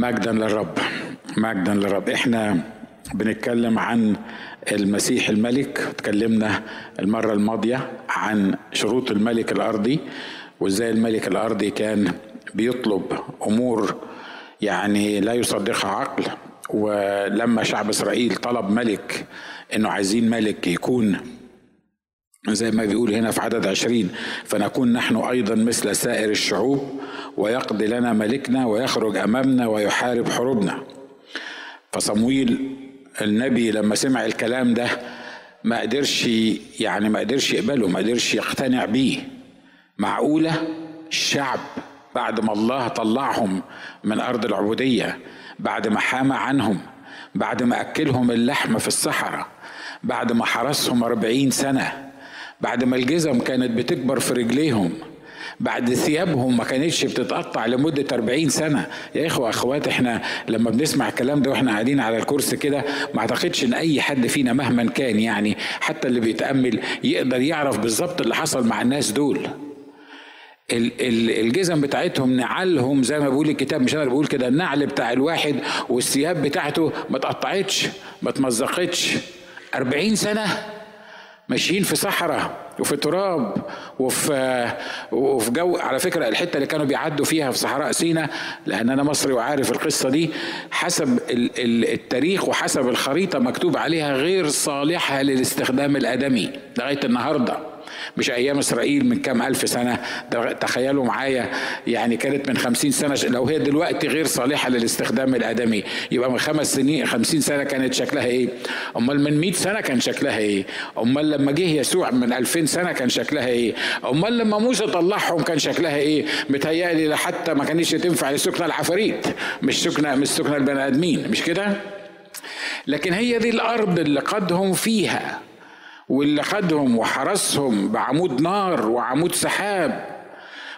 مجدا للرب مجدا للرب. إحنا بنتكلم عن المسيح الملك اتكلمنا المرة الماضية عن شروط الملك الأرضي وإزاي الملك الأرضي كان بيطلب أمور يعني لا يصدقها عقل. ولما شعب إسرائيل طلب ملك إنه عايزين ملك يكون زي ما بيقول هنا في عدد عشرين فنكون نحن أيضا مثل سائر الشعوب ويقضي لنا ملكنا ويخرج أمامنا ويحارب حروبنا. فصمويل النبي لما سمع الكلام ده ما قدرش يعني ما قدرش يقبله ما قدرش يقتنع بيه. معقولة؟ الشعب بعد ما الله طلعهم من أرض العبودية بعد ما حامى عنهم بعد ما أكلهم اللحم في الصحراء بعد ما حرسهم أربعين سنة بعد ما الجزم كانت بتكبر في رجليهم بعد ثيابهم ما كانتش بتتقطع لمدة 40 سنة. يا إخوة أخوات إحنا لما بنسمع الكلام ده وإحنا قاعدين على الكرسي كده ما أعتقدش إن أي حد فينا مهما كان يعني حتى اللي بيتأمل يقدر يعرف بالظبط اللي حصل مع الناس دول. الجزم بتاعتهم نعلهم زي ما بيقول الكتاب مش أنا بقول كده النعل بتاع الواحد والثياب بتاعته ما اتقطعتش ما اتمزقتش. أربعين سنة ماشيين في صحراء وفي تراب وفي وفي جو. على فكرة الحتة اللي كانوا بيعدوا فيها في صحراء سينا لأن أنا مصري وعارف القصة دي حسب التاريخ وحسب الخريطة مكتوب عليها غير صالحة للاستخدام الآدمي لغاية النهارده. مش أيام إسرائيل من كام ألف سنة. تخيلوا معايا يعني كانت من خمسين سنة. لو هي دلوقتي غير صالحة للاستخدام الآدمي يبقى من خمس سنين خمسين سنة كانت شكلها إيه؟ أمال من مئة سنة كان شكلها إيه؟ أمال لما جه يسوع من ألفين سنة كان شكلها إيه؟ أمال لما موسى طلعهم كان شكلها إيه؟ متهيألي حتى ما كانش تنفع لسكنى العفاريت. مش سكنى مش سكنى البني آدمين. مش كده؟ لكن هي دي الأرض اللي قدهم فيها. واللي خدهم وحرسهم بعمود نار وعمود سحاب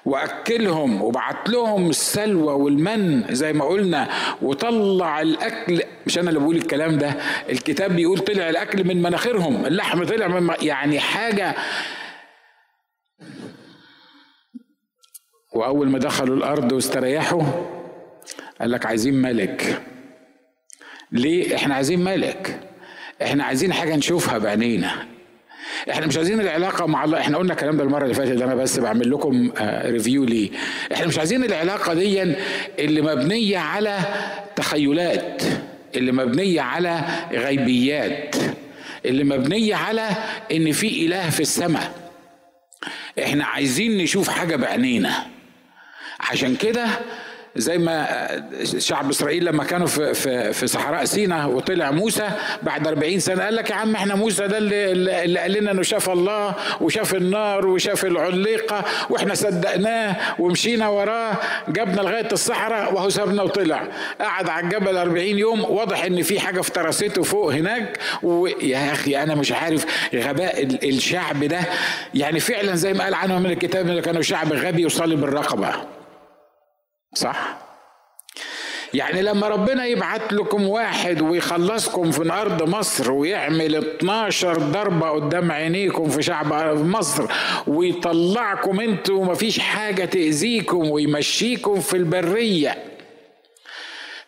وأكلهم وبعت لهم السلوى والمن زي ما قلنا وطلع الأكل مش أنا اللي بقول الكلام ده الكتاب بيقول طلع الأكل من مناخيرهم اللحم طلع من يعني حاجة. وأول ما دخلوا الأرض واستريحوا قال لك عايزين ملك. ليه؟ إحنا عايزين ملك. إحنا عايزين حاجة نشوفها بعينينا إحنا مش عايزين العلاقة مع الله. إحنا قلنا الكلام ده المرة اللي فاتت أنا بس بعمل لكم ريفيو ليه. إحنا مش عايزين العلاقة دي اللي مبنية على تخيلات اللي مبنية على غيبيات اللي مبنية على إن في إله في السماء. إحنا عايزين نشوف حاجة بعينينا. عشان كده زي ما شعب إسرائيل لما كانوا في في في صحراء سينا وطلع موسى بعد 40 سنة قال لك يا عم إحنا موسى ده اللي, اللي قال لنا إنه شاف الله وشاف النار وشاف العليقه وإحنا صدقناه ومشينا وراه جابنا لغاية الصحراء وهو سابنا وطلع. قعد على الجبل 40 يوم واضح إن في حاجة افترسته فوق هناك ويا أخي أنا مش عارف غباء الشعب ده. يعني فعلا زي ما قال عنهم من الكتاب ان كانوا شعب غبي وصلب الرقبة. صح؟ يعني لما ربنا يبعت لكم واحد ويخلصكم في أرض مصر ويعمل 12 ضربة قدام عينيكم في شعب مصر ويطلعكم أنتوا ومفيش حاجة تأذيكم ويمشيكم في البرية.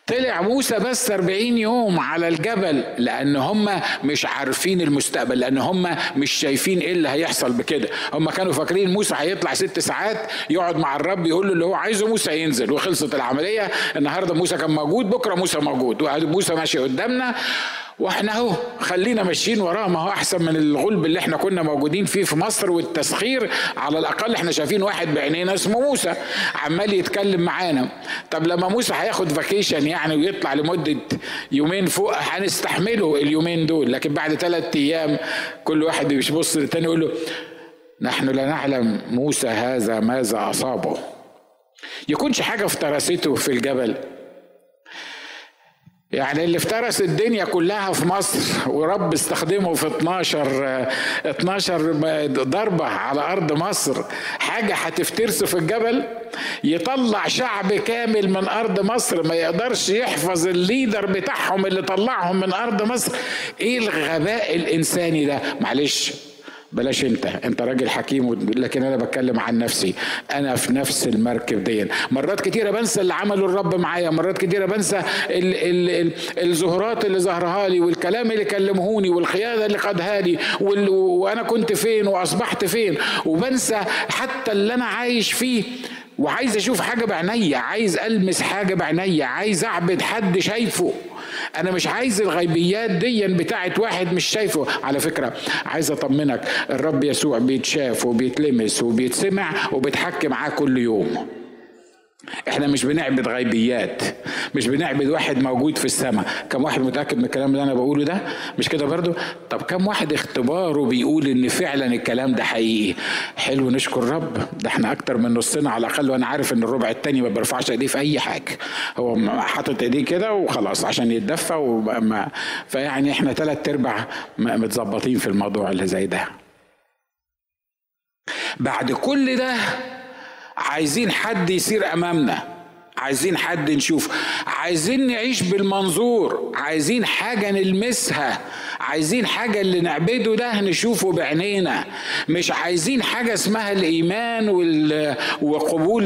طلع موسى بس 40 يوم على الجبل لأن هم مش عارفين المستقبل لأن هم مش شايفين إيه اللي هيحصل بكده. هم كانوا فاكرين موسى هيطلع ست ساعات يقعد مع الرب يقول له اللي هو عايزه موسى ينزل وخلصت العملية. النهارده موسى كان موجود بكرة موسى موجود موسى ماشي قدامنا. وإحنا أهو خلينا ماشيين وراه ما هو أحسن من الغلب اللي إحنا كنا موجودين فيه في مصر والتسخير على الأقل إحنا شايفين واحد بعينينا اسمه موسى عمال يتكلم معانا. طب لما موسى هياخد فاكيشن يعني ويطلع لمدة يومين فوق هنستحمله اليومين دول. لكن بعد ثلاث أيام كل واحد يبص للتاني يقول له نحن لا نعلم موسى هذا ماذا أصابه. يكونش حاجة افترسته في الجبل. يعني اللي افترس الدنيا كلها في مصر ورب استخدمه في 12 12 ضربة على أرض مصر. حاجة هتفترسه في الجبل يطلع شعب كامل من أرض مصر ما يقدرش يحفظ الليدر بتاعهم اللي طلعهم من أرض مصر. إيه الغباء الإنساني ده؟ معلش. بلاش انت انت راجل حكيم لكن أنا بتكلم عن نفسي. أنا في نفس المركب دي. مرات كتيرة بنسى اللي عمله الرب معايا. مرات كتيرة بنسى ال ال ال الزهرات اللي ظهرها لي والكلام اللي كلمهوني والقياده اللي قادها لي وأنا كنت فين وأصبحت فين. وبنسى حتى اللي أنا عايش فيه. وعايز أشوف حاجة بعينيا عايز ألمس حاجة بعينيا عايز أعبد حد شايفه. أنا مش عايز الغيبيات دي بتاعت واحد مش شايفه. على فكرة عايز أطمنك الرب يسوع بيتشاف وبيتلمس وبيتسمع وبيتحكي معاه كل يوم. إحنا مش بنعبد غيبيات مش بنعبد واحد موجود في السماء. كم واحد متأكد من الكلام اللي أنا بقوله ده؟ مش كده برضو طب كم واحد اختباره بيقول إن فعلا الكلام ده حقيقي؟ حلو نشكر رب. ده إحنا أكتر من نصنا على الأقل وأنا عارف إن الربع التاني ما بيرفعش إيديه في أي حاجة. هو حاطط إيديه كده وخلاص عشان يتدفى وما فيعني إحنا ثلاث أرباع متظبطين في الموضوع اللي زي ده. بعد كل ده عايزين حد يصير أمامنا. عايزين حد نشوف. عايزين نعيش بالمنظور. عايزين حاجة نلمسها. عايزين حاجة اللي نعبده ده نشوفه بعينينا. مش عايزين حاجة اسمها الإيمان وقبول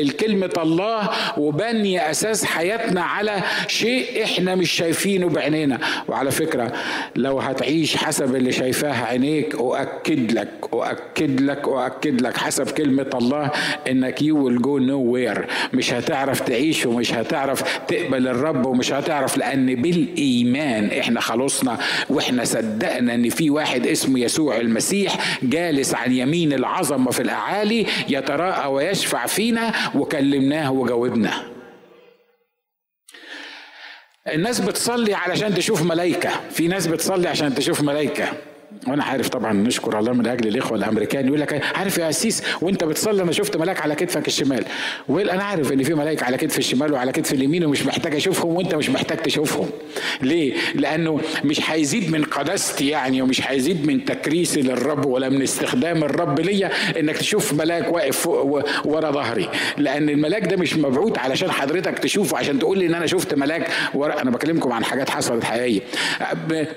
الكلمة الله وبني أساس حياتنا على شيء إحنا مش شايفينه بعينينا. وعلى فكرة لو هتعيش حسب اللي شايفاه عينيك أؤكد لك أؤكد لك أؤكد لك حسب كلمة الله إنك you will go nowhere مش هتعرف تعيش ومش هتعرف تقبل الرب ومش هتعرف لأن بالإيمان إحنا خلصنا وإحنا صدقنا إن في واحد اسمه يسوع المسيح جالس عن يمين العظمة في الأعالي يتراءى ويشفع فينا وكلمناه وجاوبنا. الناس بتصلي علشان تشوف ملايكة. في ناس بتصلي عشان تشوف ملايكة. وأنا عارف طبعا نشكر الله من أجل الإخوة الأمريكان. يقول لك عارف يا أسيس وأنت بتصلي أنا شفت ملاك على كتفك الشمال. ويل أنا عارف إن في ملاك على كتف الشمال وعلى كتف اليمين ومش محتاج أشوفهم وأنت مش محتاج تشوفهم. ليه؟ لأنه مش هيزيد من قداستي يعني ومش هيزيد من تكريسي للرب ولا من استخدام الرب ليا إنك تشوف ملاك واقف فوق ورا ظهري. لأن الملاك ده مش مبعوث علشان حضرتك تشوفه عشان تقول لي إن أنا شفت ملاك ورا. أنا بكلمكم عن حاجات حصلت حقيقية.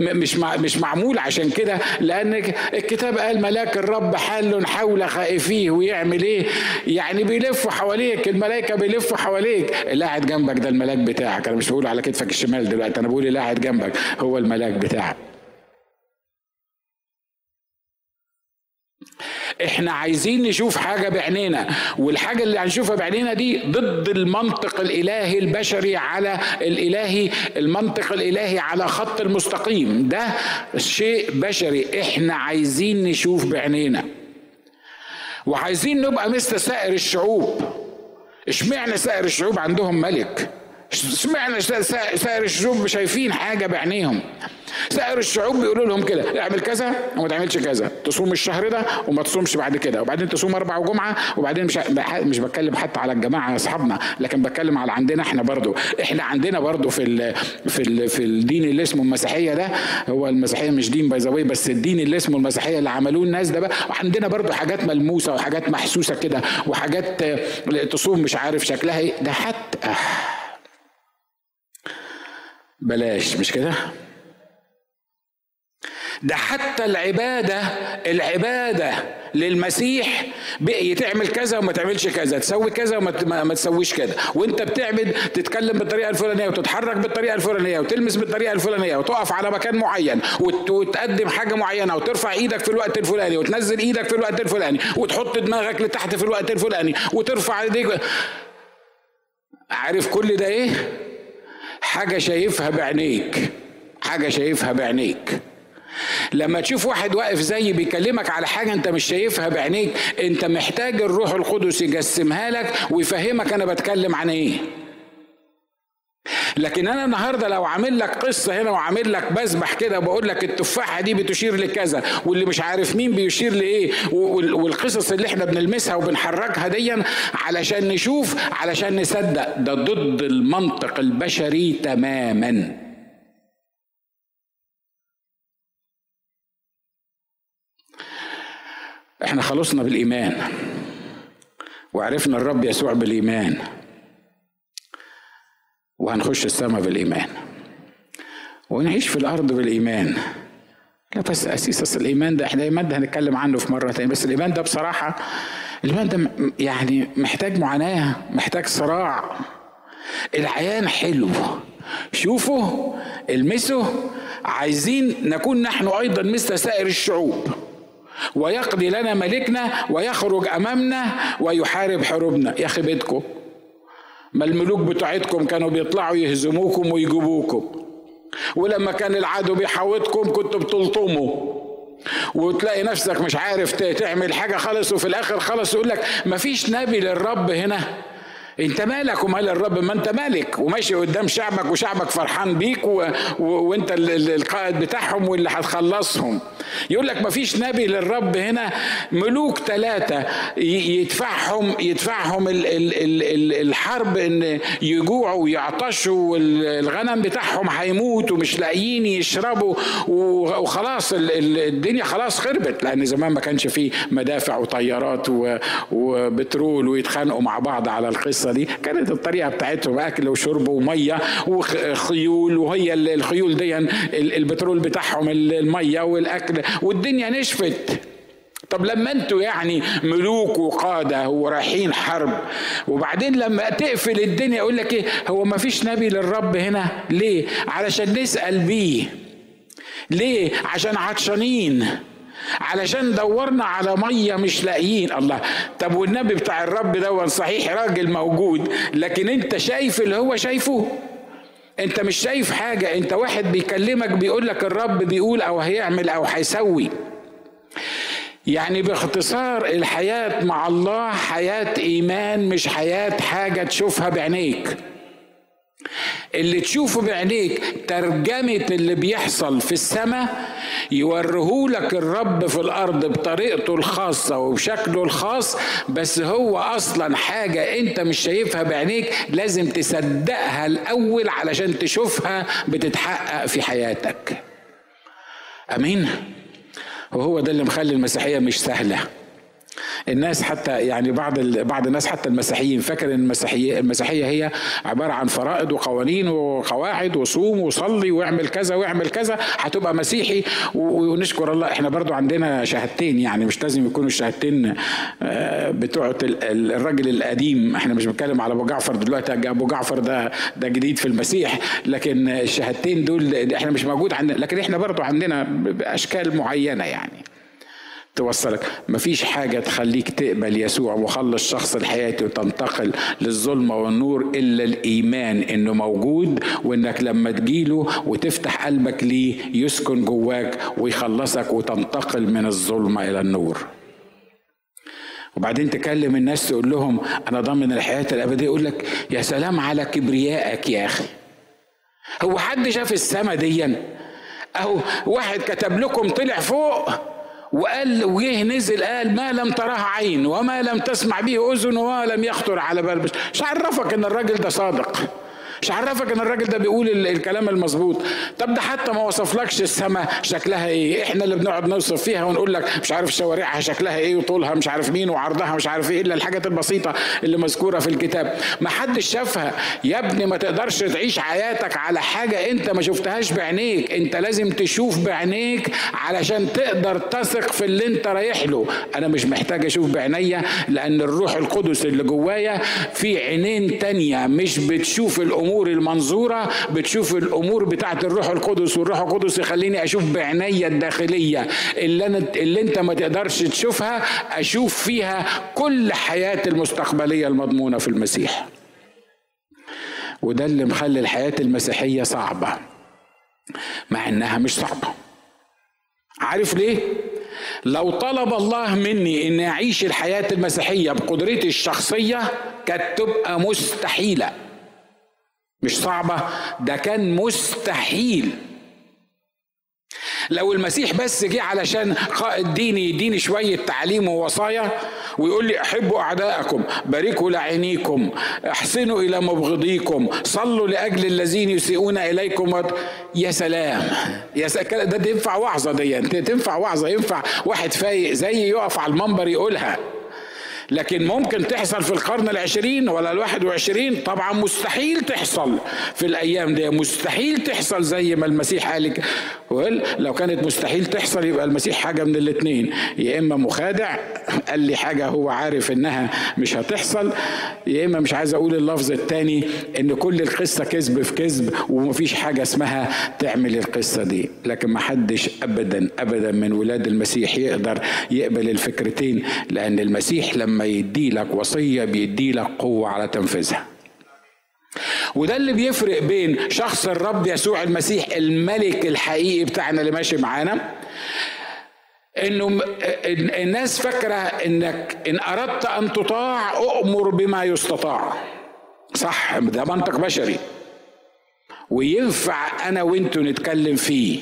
مش مش معمول عشان كده لأن الكتاب قال ملاك الرب حال حول خائفيه ويعمل إيه؟ يعني بيلفوا حواليك الملائكة بيلفوا حواليك. اللي قاعد جنبك ده الملاك بتاعك. أنا مش بقول على كتفك الشمال دلوقتي أنا بقول اللي قاعد جنبك هو الملاك بتاعك. إحنا عايزين نشوف حاجة بعينينا والحاجة اللي هنشوفها بعينينا دي ضد المنطق الإلهي البشري على الإلهي المنطق الإلهي على خط المستقيم. ده شيء بشري. إحنا عايزين نشوف بعينينا وعايزين نبقى مثل سائر الشعوب. إشمعنى سائر الشعوب عندهم ملك؟ اشمعنى سائر الشعوب شايفين حاجة بعينيهم. سائر الشعوب بيقولوا لهم كده اعمل كذا وما تعملش كذا تصوم الشهر ده وما تصومش بعد كده وبعدين تصوم أربع وجمعة وبعدين مش مش بتكلم حتى على الجماعة أصحابنا لكن بتكلم على عندنا إحنا برضو. إحنا عندنا برضو في ال في ال في الدين اللي اسمه المسيحية ده هو المسيحية مش دين باي بس الدين اللي اسمه المسيحية اللي عملوه الناس ده بقى عندنا برضو حاجات ملموسة وحاجات محسوسة كده وحاجات تصوم مش عارف شكلها إيه. ده حتى بلاش مش كده؟ ده حتى العبادة العبادة للمسيح بقي تعمل كذا وما تعملش كذا تسوي كذا وما ما تسويش كذا. وانت بتعبد تتكلم بالطريقة الفلانية وتتحرك بالطريقة الفلانية وتلمس بالطريقة الفلانية وتقف على مكان معين وتقدم حاجة معينة وترفع إيدك في الوقت الفلاني وتنزل إيدك في الوقت الفلاني وتحط دماغك لتحت في الوقت الفلاني وترفع ايديك. عارف كل ده إيه؟ حاجة شايفها بعينيك. حاجة شايفها بعينيك. لما تشوف واحد واقف زي بيكلمك على حاجة انت مش شايفها بعينيك انت محتاج الروح القدس يجسمها لك ويفهمك أنا بتكلم عن إيه. لكن أنا النهارده لو عامل لك قصة هنا وعامل لك بسبح كده وبقول لك التفاحة دي بتشير لكذا واللي مش عارف مين بيشير لإيه والقصص اللي إحنا بنلمسها وبنحركها ديا علشان نشوف علشان نصدق. ده ضد المنطق البشري تماما. إحنا خلصنا بالإيمان وعرفنا الرب يسوع بالإيمان. وهنخش السماء بالإيمان. ونعيش في الأرض بالإيمان. لا بس أسيس الإيمان ده إحنا الايمان ده هنتكلم عنه في مرة تانية. بس الإيمان ده بصراحة الإيمان ده يعني محتاج معاناة محتاج صراع. العيان حلو. شوفوا المسوا عايزين نكون نحن أيضا مثل سائر الشعوب. ويقضي لنا ملكنا ويخرج أمامنا ويحارب حروبنا. يا خيبتكم ما الملوك بتوعتكم كانوا بيطلعوا يهزموكم ويجيبوكم. ولما كان العدو بيحاوطكم كنتوا بتلطموا. وتلاقي نفسك مش عارف تعمل حاجة خالص وفي الآخر خالص يقول لك مفيش نبي للرب هنا. انت مالك ومال الرب ما انت مالك. وماشي قدام شعبك وشعبك فرحان بيك و... و... وانت القائد بتاعهم واللي هتخلصهم. يقول لك ما فيش نبي للرب هنا. ملوك ثلاثة يدفعهم يدفعهم ال... ال... ال... الحرب إن يجوعوا ويعطشوا والغنم بتاعهم هيموت ومش لاقيين يشربوا وخلاص الدنيا خلاص خربت. لأن زمان ما كانش فيه مدافع وطيارات و... وبترول ويتخانقوا مع بعض على القصة. القصة دي. كانت الطريقة بتاعتهم أكل وشرب ومية وخيول وهي الخيول دي البترول بتاعهم المية والأكل والدنيا نشفت. طب لما أنتوا يعني ملوك وقادة ورايحين حرب وبعدين لما تقفل الدنيا يقول لك إيه؟ هو ما فيش نبي للرب هنا؟ ليه؟ علشان نسأل بيه. ليه؟ عشان عطشانين. علشان دورنا على مية مش لاقيين. الله. طب والنبي بتاع الرب ده صحيح راجل موجود لكن انت شايف اللي هو شايفه؟ انت مش شايف حاجة. انت واحد بيكلمك بيقول لك الرب بيقول أو هيعمل أو هيسوي. يعني باختصار الحياة مع الله حياة إيمان مش حياة حاجة تشوفها بعينيك. اللي تشوفه بعينيك ترجمة اللي بيحصل في السماء يوريهولك الرب في الأرض بطريقته الخاصة وبشكله الخاص بس هو أصلا حاجة أنت مش شايفها بعينيك لازم تصدقها الأول علشان تشوفها بتتحقق في حياتك. أمين. وهو ده اللي مخلي المسيحية مش سهلة. الناس حتى يعني بعض بعض الناس حتى المسيحيين فاكر إن المسيحيه المسيحية هي عبارة عن فرائض وقوانين وقواعد وصوم وصلي واعمل كذا واعمل كذا هتبقى مسيحي ونشكر الله. إحنا برضو عندنا شهادتين يعني مش لازم يكونوا الشهادتين آه، بتوع الراجل القديم. إحنا مش بنتكلم على أبو جعفر دلوقتي أبو جعفر ده ده جديد في المسيح. لكن الشهادتين دول إحنا مش موجود عندنا. لكن إحنا برضو عندنا أشكال معينة يعني. توصلك. مفيش حاجة تخليك تقبل يسوع مخلص شخص الحياة وتنتقل للظلمة والنور إلا الإيمان إنه موجود وإنك لما تجيله وتفتح قلبك ليه يسكن جواك ويخلصك وتنتقل من الظلمة إلى النور. وبعدين تكلم الناس تقول لهم أنا ضامن الحياة الأبدية. يقول لك يا سلام على كبريائك يا أخي. هو حد شاف السما ديا؟ أهو واحد كتب لكم طلع فوق. وقال وجه نزل قال ما لم تراه عين وما لم تسمع به أذن وما لم يخطر على بال مش عرفك إن الراجل ده صادق. مش عرفك ان الراجل ده بيقول الكلام المظبوط. طب ده حتى ما وصفلكش السماء شكلها إيه؟ إحنا اللي بنقعد نوصف فيها ونقول لك مش عارف شوارعها شكلها إيه وطولها مش عارف مين وعرضها مش عارف إيه إلا الحاجات البسيطة اللي مذكورة في الكتاب. ما حدش شافها. يا ابني ما تقدرش تعيش حياتك على حاجة انت ما شفتهاش بعينيك. انت لازم تشوف بعينيك علشان تقدر تثق في اللي انت رايح له. أنا مش محتاج أشوف بعينيا لأن الروح القدس اللي جوايا في عينين تانية مش بتشوف الأمور الأمور المنظورة بتشوف الأمور بتاعت الروح القدس والروح القدس يخليني أشوف بعناية الداخليه اللي أنا اللي أنت ما تقدرش تشوفها أشوف فيها كل حياتي المستقبلية المضمونة في المسيح. وده اللي مخلي الحياة المسيحية صعبة مع إنها مش صعبة. عارف ليه؟ لو طلب الله مني إني أعيش الحياة المسيحية بقدرتي الشخصية كانت تبقى مستحيلة. مش صعبة ده كان مستحيل. لو المسيح بس جه علشان قائد ديني يديني شوية تعليم ووصايا ويقول لي أحبوا اعداءكم باركوا لعينيكم أحسنوا إلى مبغضيكم صلوا لأجل الذين يسيئون إليكم يا سلام. يا سلام ده تنفع وعظة دي تنفع وعظة ينفع واحد فايق زي يقف على المنبر يقولها. لكن ممكن تحصل في القرن العشرين ولا الواحد وعشرين. طبعا مستحيل تحصل في الأيام دي. مستحيل تحصل زي ما المسيح قال لو كانت مستحيل تحصل يبقى المسيح حاجة من الاتنين. يا إما مخادع قال لي حاجة هو عارف إنها مش هتحصل. يا إما مش عايز أقول اللفظ التاني إن كل القصة كذب في كذب ومفيش حاجة اسمها تعمل القصة دي. لكن ما حدش أبدا أبدا من ولاد المسيح يقدر يقبل الفكرتين. لأن المسيح لما يدي لك وصية بيدي لك قوة على تنفيذها. وده اللي بيفرق بين شخص الرب يسوع المسيح الملك الحقيقي بتاعنا اللي ماشي معانا. إنه الناس فاكرة إنك إن أردت أن تطاع أؤمر بما يستطاع. صح ده منطق بشري. وينفع أنا وأنتوا نتكلم فيه.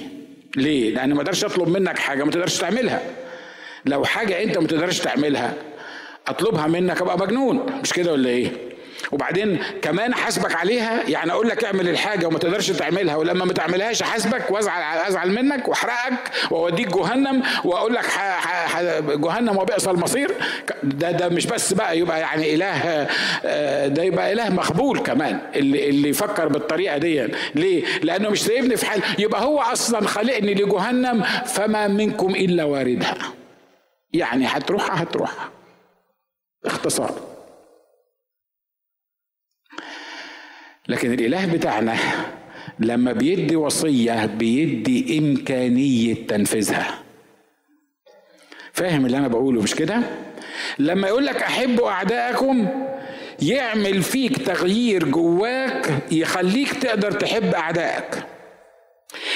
ليه؟ لأن ما أقدرش أطلب منك حاجة ما تقدرش تعملها. لو حاجة أنت ما تقدرش تعملها اطلبها منك ابقى مجنون مش كده ولا إيه؟ وبعدين كمان احاسبك عليها يعني أقول لك اعمل الحاجة وما تقدرش تعملها ولما ما تعملها احاسبك وازعل ازعل منك واحرقك واوديك جهنم واقول لك جهنم وبئس المصير. ده ده مش بس بقى يبقى يعني إله آه، ده يبقى إله مقبول كمان اللي اللي يفكر بالطريقة دي. ليه؟ لأنه مش سايبني في حال يبقى هو أصلا خلقني لجهنم فما منكم إلا واردها يعني هتروح هتروح اختصار. لكن الإله بتاعنا لما بيدي وصية بيدي إمكانية تنفيذها. فاهم اللي أنا بقوله مش كده؟ لما يقول لك أحبوا اعدائكم يعمل فيك تغيير جواك يخليك تقدر تحب أعدائك.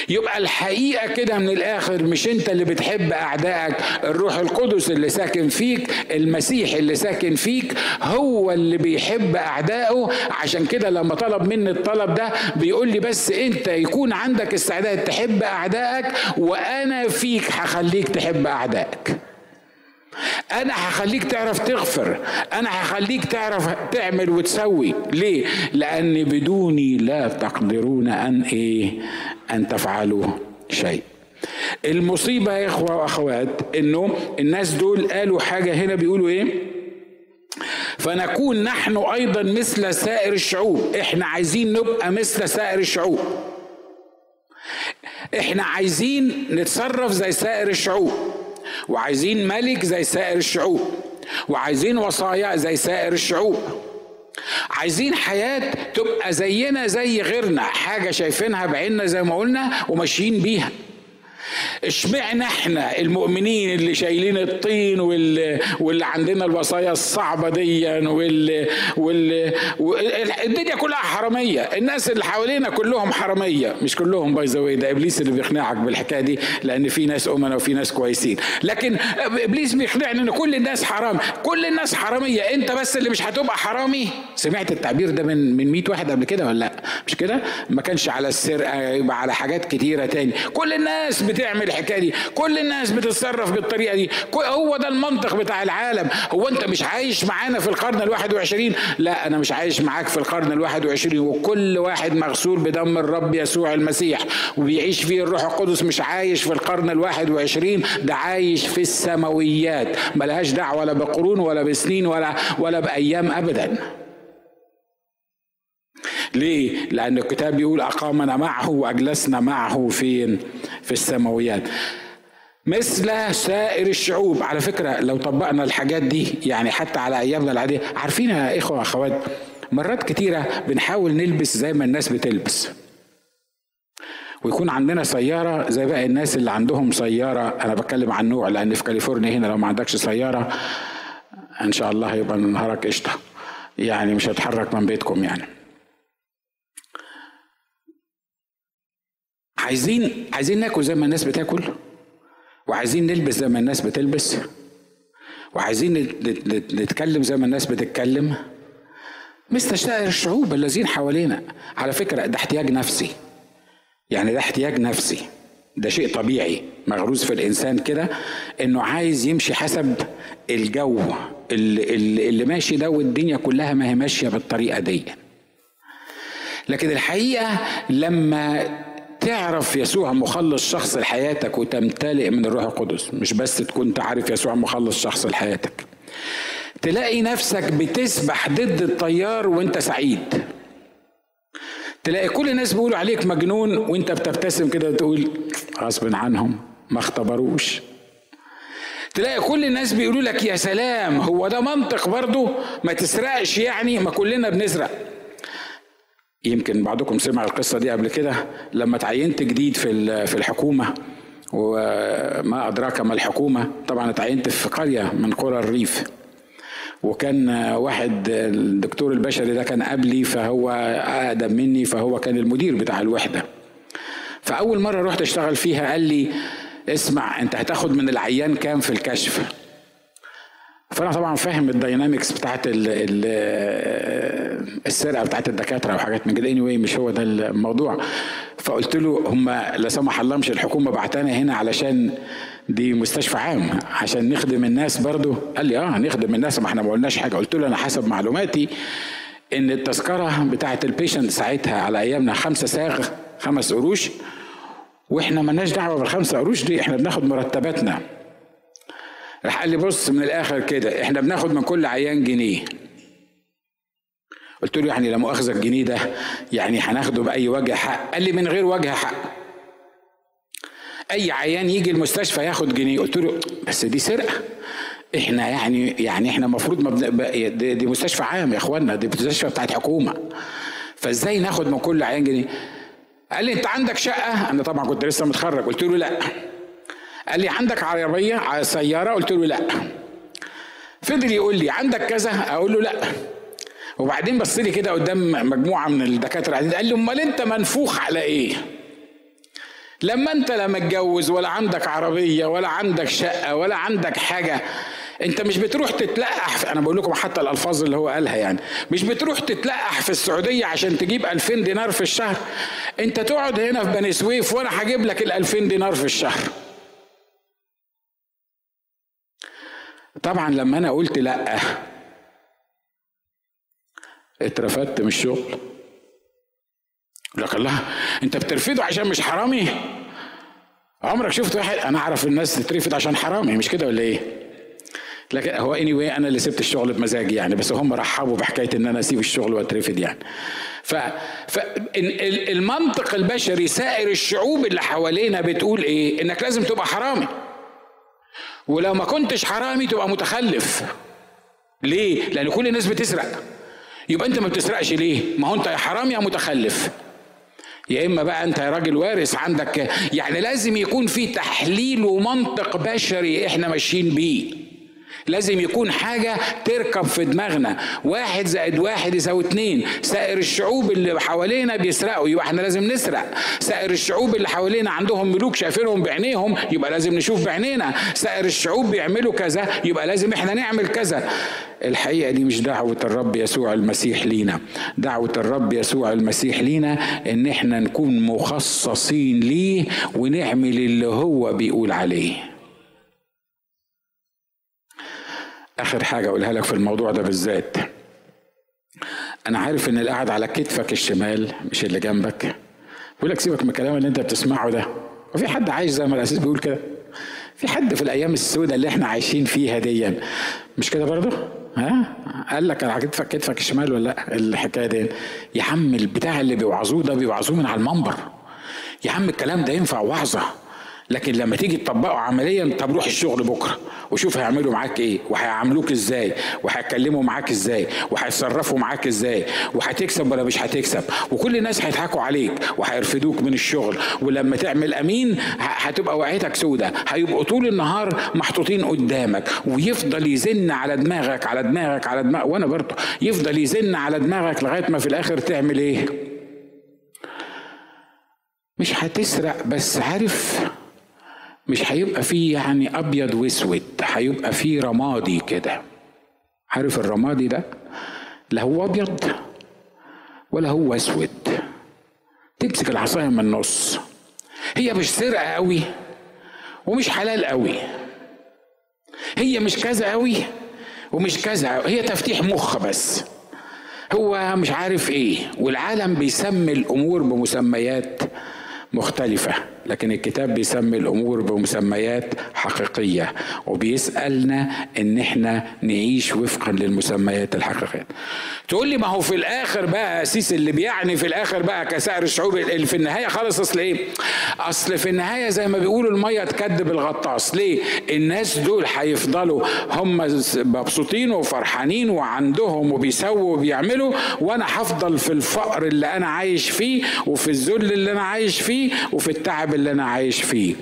يبقى الحقيقة كده من الآخر مش أنت اللي بتحب أعدائك الروح القدس اللي ساكن فيك المسيح اللي ساكن فيك هو اللي بيحب أعدائه. عشان كده لما طلب مني الطلب ده بيقول لي بس أنت يكون عندك استعداد تحب أعدائك وأنا فيك هخليك تحب أعدائك. أنا هخليك تعرف تغفر. أنا هخليك تعرف تعمل وتسوي. ليه؟ لأن بدوني لا تقدرون أن إيه؟ أن تفعلوا شيء. المصيبة يا إخوة وأخوات إنه الناس دول قالوا حاجة هنا بيقولوا إيه؟ فنكون نحن أيضا مثل سائر الشعوب. إحنا عايزين نبقى مثل سائر الشعوب. إحنا عايزين نتصرف زي سائر الشعوب. وعايزين ملك زي سائر الشعوب وعايزين وصايا زي سائر الشعوب. عايزين حياة تبقى زينا زي غيرنا حاجة شايفينها بعيننا زي ما قلنا وماشيين بيها. اشمعنا إحنا المؤمنين اللي شايلين الطين واللي, واللي عندنا الوصايا الصعبة دي واللي واللي الدنيا كلها حرامية. الناس اللي حوالينا كلهم حرامية. مش كلهم باي ذا ده إبليس اللي بيقنعك بالحكاية دي لأن في ناس امنا وفي ناس كويسين. لكن إبليس بيقنعني إن كل الناس حرام. كل الناس حرامية. أنت بس اللي مش هتبقى حرامي. سمعت التعبير ده من من 100 واحد قبل كده ولا لأ؟ مش كده؟ ما كانش على السرقة يبقى على حاجات كتيرة تاني. كل الناس بتعمل الحكاية دي. كل الناس بتتصرف بالطريقة دي. هو ده المنطق بتاع العالم. هو انت مش عايش معانا في القرن الواحد وعشرين؟ لا أنا مش عايش معاك في القرن الواحد وعشرين. وكل واحد مغسول بدم الرب يسوع المسيح. وبيعيش فيه الروح القدس مش عايش في القرن الواحد وعشرين. ده عايش في السماويات. ملهاش دعوة لا بقرون ولا بسنين ولا ولا بأيام ابدا. ليه؟ لأن الكتاب بيقول أقامنا معه وأجلسنا معه فين؟ في السماويات. مثل سائر الشعوب. على فكرة لو طبقنا الحاجات دي يعني حتى على أيامنا العادية. عارفين يا إخوة أخوات؟ مرات كتيرة بنحاول نلبس زي ما الناس بتلبس. ويكون عندنا سيارة زي باقي الناس اللي عندهم سيارة. أنا بتكلم عن نوع لأن في كاليفورنيا هنا لو ما عندكش سيارة إن شاء الله هيبقى نهارك قشطة. يعني مش هتحرك من بيتكم يعني. عايزين عايزين ناكل زي ما الناس بتاكل وعايزين نلبس زي ما الناس بتلبس وعايزين نتكلم زي ما الناس بتتكلم. مثل الشعوب الذين حوالينا على فكرة ده احتياج نفسي. يعني ده احتياج نفسي. ده شيء طبيعي. مغروز في الإنسان كده إنه عايز يمشي حسب الجو. اللي, اللي ماشي ده والدنيا كلها ما هي ماشية بالطريقة دي. لكن الحقيقة لما تعرف يسوع مخلص شخص لحياتك وتمتلئ من الروح القدس. مش بس تكون تعرف يسوع مخلص شخص لحياتك. تلاقي نفسك بتسبح ضد التيار وانت سعيد. تلاقي كل الناس بيقولوا عليك مجنون وانت بتبتسم كده وتقول غصب عنهم ما اختبروش. تلاقي كل الناس بيقولوا لك يا سلام هو ده منطق برضه؟ ما تسرقش يعني؟ ما كلنا بنسرق. يمكن بعضكم سمع القصة دي قبل كده لما تعينت جديد في في الحكومة وما أدراك ما الحكومة طبعا اتعينت في قرية من قرى الريف. وكان واحد الدكتور البشري ده كان قبلي فهو أقدم مني فهو كان المدير بتاع الوحدة. فأول مرة رحت أشتغل فيها قال لي اسمع أنت هتاخد من العيان كام في الكشف؟ فانا طبعا فاهم الداينامكس بتاعت السرقة بتاعت الدكاترة وحاجات من كده. Anyway مش هو ده الموضوع. فقلت له هم لا سمح الله مش الحكومة بعتنا هنا علشان دي مستشفى عام عشان نخدم الناس برضو قال لي آه نخدم الناس ما إحنا ما قلناش حاجة. قلت له أنا حسب معلوماتي إن التذكرة بتاعت البيشنت ساعتها على أيامنا خمسة ساغ خمس قروش وإحنا مالناش دعوة بالخمسة قروش دي إحنا بناخد مرتباتنا. راح قال لي بص من الآخر كده إحنا بناخد من كل عيان جنيه. قلت له يعني لا مؤاخذة الجنيه ده يعني هناخده بأي وجه حق؟ قال لي من غير وجه حق. أي عيان يجي المستشفى ياخد جنيه. قلت له بس دي سرقة. إحنا يعني يعني إحنا المفروض مبدأ دي, دي مستشفى عام يا إخوانا دي مستشفى بتاعت حكومة. فإزاي ناخد من كل عيان جنيه؟ قال لي أنت عندك شقة؟ أنا طبعا كنت لسه متخرج. قلت له لأ. قال لي عندك عربية سياره قلت له لا. فضل يقول لي عندك كذا؟ أقول له لا. وبعدين بص لي كده قدام مجموعة من الدكاترة قاعدين قال لي أمال أنت منفوخ على إيه؟ لما أنت لا متجوز ولا عندك عربية ولا عندك شقة ولا عندك حاجة أنت مش بتروح تتلقح أنا بقول لكم حتى الألفاظ اللي هو قالها يعني. مش بتروح تتلقح في السعودية عشان تجيب 2000 دينار في الشهر؟ أنت تقعد هنا في بني سويف وأنا هجيب لك ال 2000 دينار في الشهر. طبعا لما أنا قلت لأ اترفدت من الشغل. لك الله أنت بترفضه عشان مش حرامي؟ عمرك شفت واحد؟ أنا أعرف الناس تترفض عشان حرامي مش كده ولا إيه؟ لكن هو اني anyway أنا اللي سبت الشغل بمزاجي يعني بس هم رحبوا بحكاية إن أنا أسيب الشغل وأترفد يعني. ف... ف المنطق البشري سائر الشعوب اللي حوالينا بتقول إيه؟ إنك لازم تبقى حرامي. ولو ما كنتش حرامي تبقى متخلف. ليه؟ لأن كل الناس بتسرق. يبقى أنت ما بتسرقش ليه؟ ما هو أنت يا حرامي يا متخلف. يا إما بقى أنت يا راجل وارث عندك يعني لازم يكون في تحليل ومنطق بشري إحنا ماشيين بيه. لازم يكون حاجة تركب في دماغنا. واحد زائد واحد يساوي اتنين. سائر الشعوب اللي حوالينا بيسرقوا يبقى إحنا لازم نسرق. سائر الشعوب اللي حوالينا عندهم ملوك شايفينهم بعينيهم يبقى لازم نشوف بعينينا. سائر الشعوب بيعملوا كذا يبقى لازم إحنا نعمل كذا. الحقيقة دي مش دعوة الرب يسوع المسيح لينا. دعوة الرب يسوع المسيح لينا إن إحنا نكون مخصصين ليه ونعمل اللي هو بيقول عليه. آخر حاجة أقولها لك في الموضوع ده بالذات. أنا عارف إن اللي قاعد على كتفك الشمال مش اللي جنبك. بيقول لك سيبك من الكلام اللي أنت بتسمعه ده. وفي حد عايش زي ما الأساس بيقول كده. في حد في الأيام السوداء اللي إحنا عايشين فيها دي. مش كده برضه؟ ها؟ قال لك على كتفك كتفك الشمال ولا لأ؟ الحكاية دي. يا عم البتاع اللي بيوعظوه ده بيوعظوه من على المنبر. يا عم الكلام ده ينفع وعظة. لكن لما تيجي تطبقه عمليا طب روح الشغل بكرة وشوف هيعملوا معاك إيه وهيعاملوك إزاي وهيتكلموا معاك إزاي وهيتصرفوا معاك إزاي وهتكسب ولا مش هتكسب. وكل الناس هيضحكوا عليك وهيرفدوك من الشغل. ولما تعمل أمين هتبقى وعيتك سودة. هيبقوا طول النهار محطوطين قدامك. ويفضل يزن على دماغك على دماغك على دماغك وأنا برضه يفضل يزن على دماغك لغاية ما في الآخر تعمل إيه؟ مش هتسرق بس عارف مش هيبقى فيه يعني أبيض وأسود هيبقى فيه رمادي كده. عارف الرمادي ده؟ لا هو أبيض ولا هو أسود. تمسك العصاية من النص. هي مش سرقة قوي ومش حلال قوي. هي مش كذا قوي ومش كذا. هي تفتيح مخ بس. هو مش عارف إيه. والعالم بيسمي الأمور بمسميات مختلفة. لكن الكتاب بيسمي الأمور بمسميات حقيقية وبيسألنا إن إحنا نعيش وفقا للمسميات الحقيقية. تقول لي ما هو في الآخر بقى اسيس اللي بيعني في الآخر بقى كسائر الشعوب اللي في النهاية خالص أصل إيه؟ أصل في النهاية زي ما بيقولوا المية تكذب الغطاس ليه؟ الناس دول هيفضلوا هم مبسوطين وفرحانين وعندهم وبيسووا وبيعملوا وأنا هفضل في الفقر اللي أنا عايش فيه وفي الذل اللي أنا عايش فيه وفي التعب اللي أنا عايش فيه.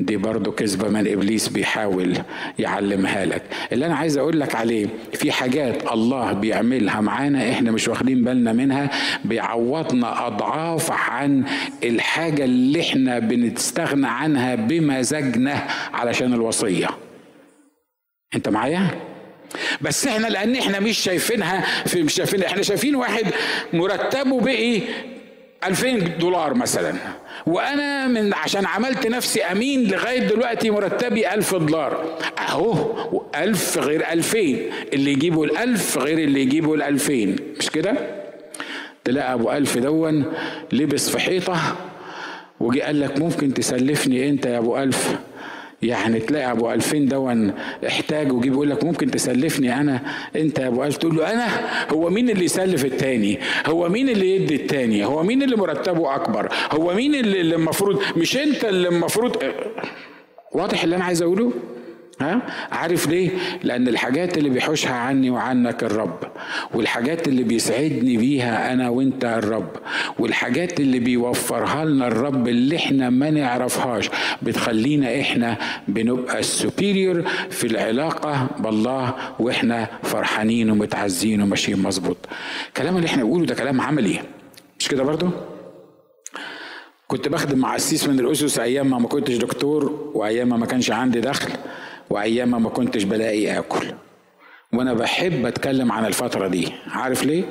دي برضو كذبة من إبليس بيحاول يعلمها لك. اللي أنا عايز أقول لك عليه في حاجات الله بيعملها معانا إحنا مش واخدين بالنا منها بيعوضنا أضعاف عن الحاجة اللي إحنا بنستغنى عنها بمزاجنا علشان الوصية. أنت معايا؟ بس إحنا لأن إحنا مش شايفينها في مش شايفين إحنا شايفين واحد مرتبه بقي 2000 دولار مثلا. وأنا من عشان عملت نفسي امين لغاية دلوقتي مرتبي ألف دولار. اهو ألف غير ألفين. اللي يجيبوا الألف غير اللي يجيبوا الألفين. مش كده؟ تلاقي أبو ألف دون لبس في حيطة وجي قال لك ممكن تسلفني أنت يا أبو ألف؟ يعني تلاقي أبو ألفين دون احتاج ويجي بيقول لك ممكن تسلفني أنا؟ أنت يا أبو ألف تقول له أنا؟ هو مين اللي يسلف التاني؟ هو مين اللي يدي التاني؟ هو مين اللي مرتبه أكبر؟ هو مين اللي المفروض مش أنت اللي المفروض واضح اللي أنا عايز أقوله؟ ها؟ عارف ليه؟ لأن الحاجات اللي بيحوشها عني وعنك الرب والحاجات اللي بيسعدني بيها أنا وأنت الرب والحاجات اللي بيوفرها لنا الرب اللي إحنا ما نعرفهاش بتخلينا إحنا بنبقى السوبيريور في العلاقة بالله وإحنا فرحانين ومتعزين وماشيين مظبوط. الكلام اللي إحنا بنقوله ده كلام عملي. مش كده برضو؟ كنت بخدم مع قسيس من الأسس أيام ما ما كنتش دكتور وأيام ما ما كانش عندي دخل. وايام ما كنتش بلاقي آكل. وأنا بحب أتكلم عن الفترة دي. عارف ليه؟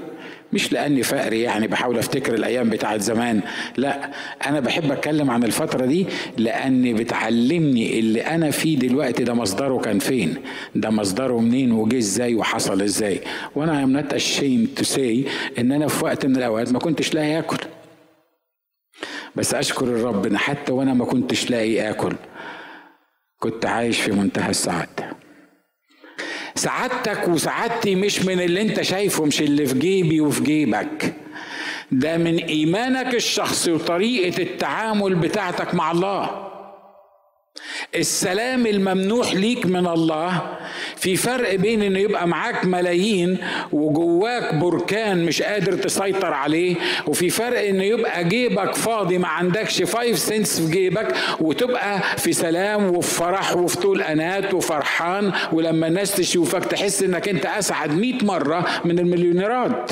مش لأني فقري يعني بحاول أفتكر الأيام بتاعت زمان. لا أنا بحب أتكلم عن الفترة دي لأني بتعلمني اللي أنا فيه دلوقتي ده مصدره كان فين. ده مصدره منين وجه إزاي وحصل إزاي. وأنا I'm not ashamed to say إن أنا في وقت من الأوقات ما كنتش لاقي آكل. بس أشكر الرب إن حتى وأنا ما كنتش لاقي آكل. كنت عايش في منتهى السعادة. سعادتك وسعادتي مش من اللي انت شايفه مش اللي في جيبي وفي جيبك. ده من إيمانك الشخصي وطريقة التعامل بتاعتك مع الله. السلام الممنوح ليك من الله في فرق بين إنه يبقى معاك ملايين وجواك بركان مش قادر تسيطر عليه وفي فرق إنه يبقى جيبك فاضي ما عندكش five cents في جيبك وتبقى في سلام وفي فرح وفي طول أنات وفرحان ولما الناس تشوفك تحس إنك أنت أسعد 100 مرة من المليونيرات.